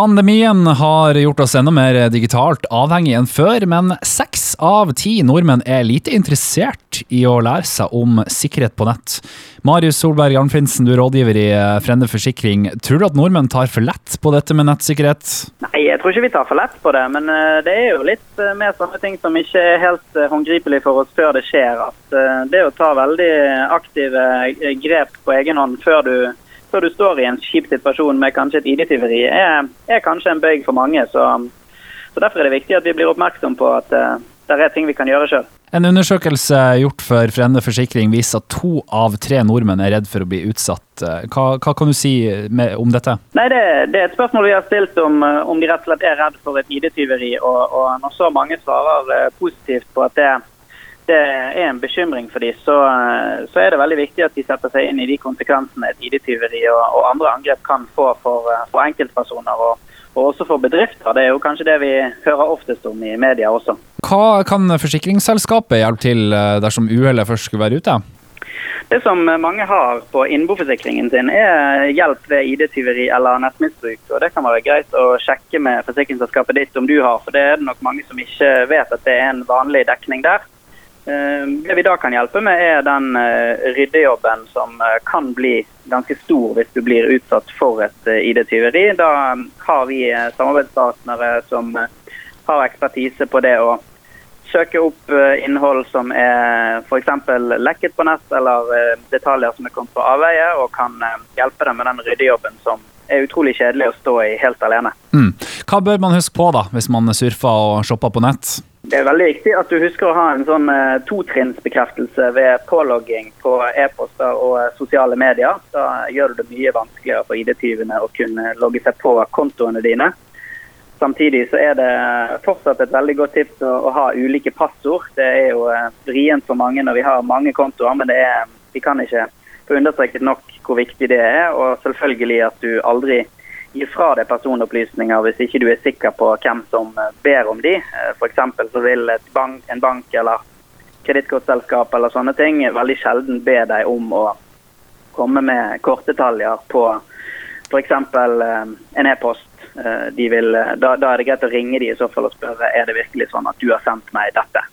Pandemien har gjort oss enda mer digitalt avhengig enn før, men seks av ti nordmenn er lite interessert i å lære seg om sikkerhet på nett. Marius Solberg Arnfinsen, du er rådgiver i Frende Forsikring. Tror du at nordmenn tar for lett på dette med nettsikkerhet? Nei, jeg tror ikke vi tar for lett på det. Men eh, det er jo litt eh, mer sånne ting som ikke er helt eh, håndgripelig for oss før det skjer. At det å ta veldig aktive grep på egen hånd før du før du står i en kjip situasjon med kanskje et ID-tyveri, er, er, kanskje en bøyg for mange. Så, så, Derfor er det viktig at vi blir oppmerksom på at uh, det er ting vi kan gjøre sjøl. En undersøkelse gjort for Frende Forsikring viser at to av tre nordmenn er redd for å bli utsatt. Hva, hva kan du si med, om dette? Nei, det, det, er et spørsmål vi har stilt om, om de rett og slett er redd for et ID-tyveri. Og, og, når så mange svarer eh, positivt på at det det er en bekymring for dem, så, så, er det veldig viktig at de setter seg inn i de konsekvensene et ID-tyveri og, og, andre angrep kan få for, for enkeltpersoner. Og, og, også for bedrifter. Det er jo kanskje det vi hører oftest om i media også. Hva kan forsikringsselskapet hjelpe til eh, dersom uhellet først skulle være ute? Det som mange har på innboforsikringen sin, er hjelp ved ID-tyveri eller nettmisbruk. og Det kan være greit å sjekke med forsikringsselskapet ditt om du har, for det er det nok mange som ikke vet at det er en vanlig dekning der. Eh, det vi da kan hjelpe med, er den eh, ryddejobben som eh, kan bli ganske stor hvis du blir utsatt for et ID-tyveri. Da har vi samarbeidspartnere som har ekspertise på det å søke opp innhold som er f.eks. lekket på nett, eller detaljer som er kommet på avveie, og kan hjelpe dem med den ryddejobben som er utrolig kjedelig å stå i helt alene. Mm. Hva bør man huske på da, hvis man surfer og shopper på nett? Det er veldig viktig at du husker å ha en sånn uh, totrinnsbekreftelse ved pålogging på e-poster og uh, sosiale medier. Da gjør du det mye vanskeligere for ID-tyvene å kunne logge seg på kontoene dine. Samtidig så er det fortsatt et veldig godt tips å, ha ulike passord. Det er jo uh, vrient for mange når vi har mange kontoer, men er, vi kan ikke få understreket nok hvor viktig det er. Og selvfølgelig at du aldri gi fra deg personopplysninger hvis ikke du er sikker på hvem som eh, ber om de. For F.eks. så vil bank, en bank eller kredittkortselskap eller sånne ting veldig sjelden be deg om å komme med kortdetaljer på f.eks. Eh, en e-post. Da, da, er det greit å ringe de i så fall og spørre er det virkelig sånn at du har sendt meg dette.